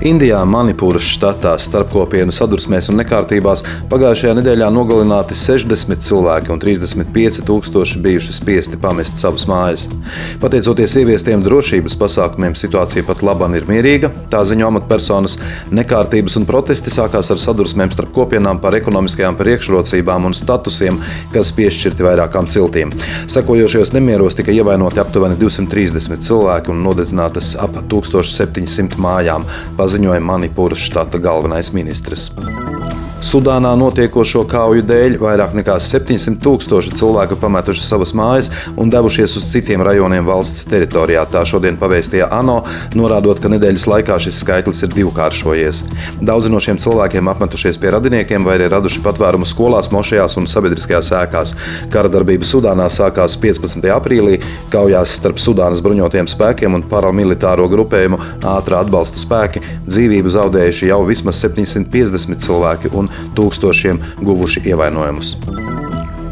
Indijā, Manipūras štatā, starpkopienu sadursmēs un nekārtībās pagājušajā nedēļā nogalināti 60 cilvēki un 35 tūkstoši bijuši spiesti pamest savas mājas. Pateicoties ieviestiem drošības pasākumiem, situācija pat labāk ir mierīga. Tā ziņo amatpersonas nekārtības un protesti sākās ar sadursmēm starp kopienām par ekonomiskajām priekšrocībām un statusiem, kas piešķirti vairākām ciltīm. Sekojošajos nemieros tika ievainoti aptuveni 230 cilvēki un nodedzinātas ap 1700 mājām paziņoja Manipūras štata galvenais ministrs. Sudānā notiekošo kauju dēļ vairāk nekā 700 tūkstoši cilvēku pametuši savas mājas un devušies uz citiem rajoniem valsts teritorijā. Tā šodien pavēstīja ANO, norādot, ka nedēļas laikā šis skaitlis ir divkāršojies. Daudzi no šiem cilvēkiem apmetušies pie radiniekiem vai arī raduši patvērumu skolās, mošajās un sabiedriskajās ēkās. Kara darbība Sudānā sākās 15. aprīlī, kaujās starp Sudānas bruņotajiem spēkiem un paramilitāro grupējumu ātrā atbalsta spēki. Dzīvību zaudējuši jau vismaz 750 cilvēki un tūkstošiem guvuši ievainojumus.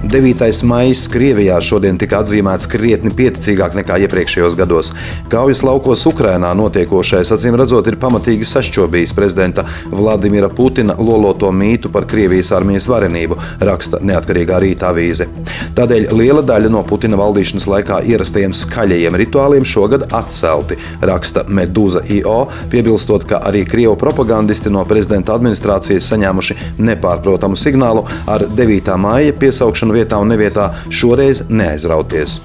9. maija Krievijā šodien tika atzīmēts krietni pieticīgāk nekā iepriekšējos gados. Kaujas laukos Ukrainā notiekošais, acīm redzot, ir pamatīgi sašķobījis prezidenta Vladimira Putina loloto mītu par Krievijas armijas varenību, raksta neatkarīgā rīta avīze. Tādēļ liela daļa no Putina valdīšanas laikā ierastajiem skaļajiem rituāliem šogad atcelti, raksta Medūza IO, piebilstot, ka arī Krievu propagandisti no prezidenta administrācijas saņēmuši nepārprotamu signālu ar 9. maija piesaukšanu vietā un nevietā šoreiz neaizrauties.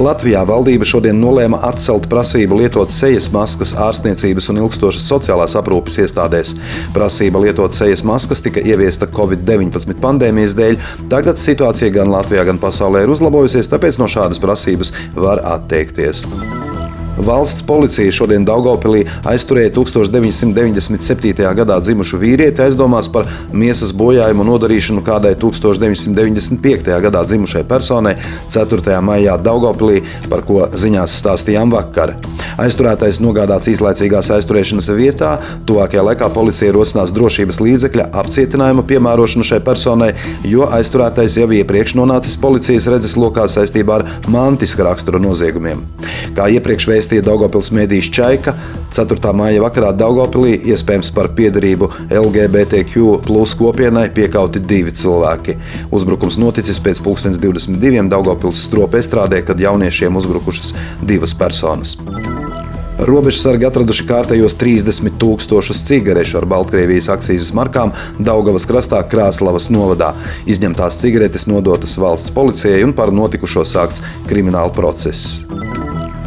Latvijā valdība šodien nolēma atcelt prasību lietot sejas maskas ārstniecības un ilgstošas sociālās aprūpes iestādēs. Prasība lietot sejas maskas tika ieviesta Covid-19 pandēmijas dēļ. Tagad situācija gan Latvijā, gan pasaulē ir uzlabojusies, tāpēc no šādas prasības var atteikties. Valsts policija šodien Daugopilī aizturēja 1997. gadā dzimušu vīrieti aizdomās par miesas bojājumu nodarīšanu kādai 1995. gadā dzimušai personai 4. maijā Daugopilī, par ko ziņās stāstījām vakar. Aizturētais nogādāts īslaicīgās aizturēšanas vietā. Tuvākajā laikā policija rosinās drošības līdzekļa apcietinājumu piemērošanu šai personai, jo aizturētais jau iepriekš nonācis policijas redzeslokā saistībā ar mantiska rakstura noziegumiem. Kā iepriekš vēstīja rakstīja Daugopils mēdījis Čaika. 4. māja vakarā Daugopilī iespējams par piedarību LGBTQ plus kopienai piekauti divi cilvēki. Uzbrukums noticis pēc 2022. Daugopils stropa estrādē, kad jauniešiem uzbrukušas divas personas. Robežsargi atraduši kārtējos 30 tūkstošus cigarešu ar Baltkrievijas akcijas markām Daugavas krastā Krāslavas novadā. Izņemtās cigaretes nodotas valsts policijai un par notikušo sākts krimināla process.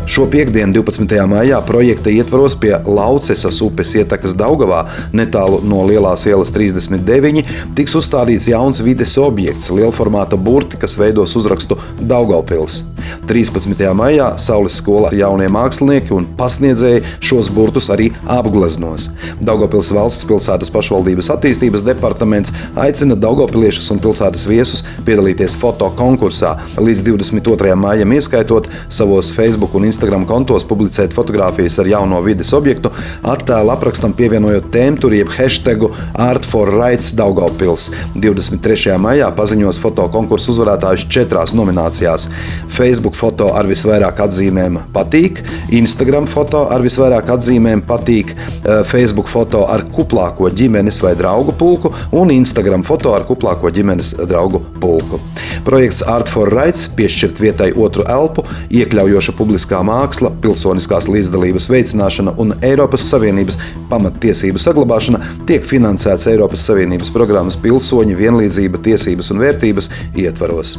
Šo piekdienu, 12. maijā, projekta ietvaros pie Laucesas upes ietekas Daugavā, netālu no Lielās ielas 39, tiks uzstādīts jauns vides objekts, lielformāta burti, kas veidos uzrakstu Daugavpils. 13. maijā Saules skolā jaunie mākslinieki un pasniedzēji šos burtus arī apgleznos. Daugavpils valsts pilsētas pašvaldības attīstības departaments aicina Daugavpiliešus un pilsētas viesus piedalīties foto konkursā līdz 22. maijam, ieskaitot savos Facebook un Instagram kontos publicēt fotogrāfijas ar jauno vides objektu, attēlu aprakstam pievienojot tēmturi jeb hashtagu Art for Rights Daugavpils. 23. maijā paziņos foto konkursu uzvarētājus četrās nominācijās. Facebook foto ar visvairāk atzīmēm patīk, Instagram foto ar visvairāk atzīmēm patīk, eh, Facebook foto ar kuplāko ģimenes vai draugu pulku un Instagram foto ar kuplāko ģimenes draugu pulku. Projekts Art for Rights piešķirt vietai otru elpu, iekļaujoša publiskā māksla, pilsoniskās līdzdalības veicināšana un Eiropas Savienības pamattiesību saglabāšana tiek finansēts Eiropas Savienības programmas Pilsoņu vienlīdzība, tiesības un vērtības ietvaros.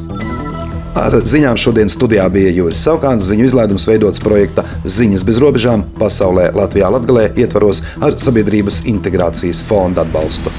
Ar ziņām šodien studijā bija Juris Saukāns. Ziņu izlaidums veidots projekta Ziņas bez robežām pasaulē Latvijā Latgalē ietvaros ar Sabiedrības integrācijas fonda atbalstu.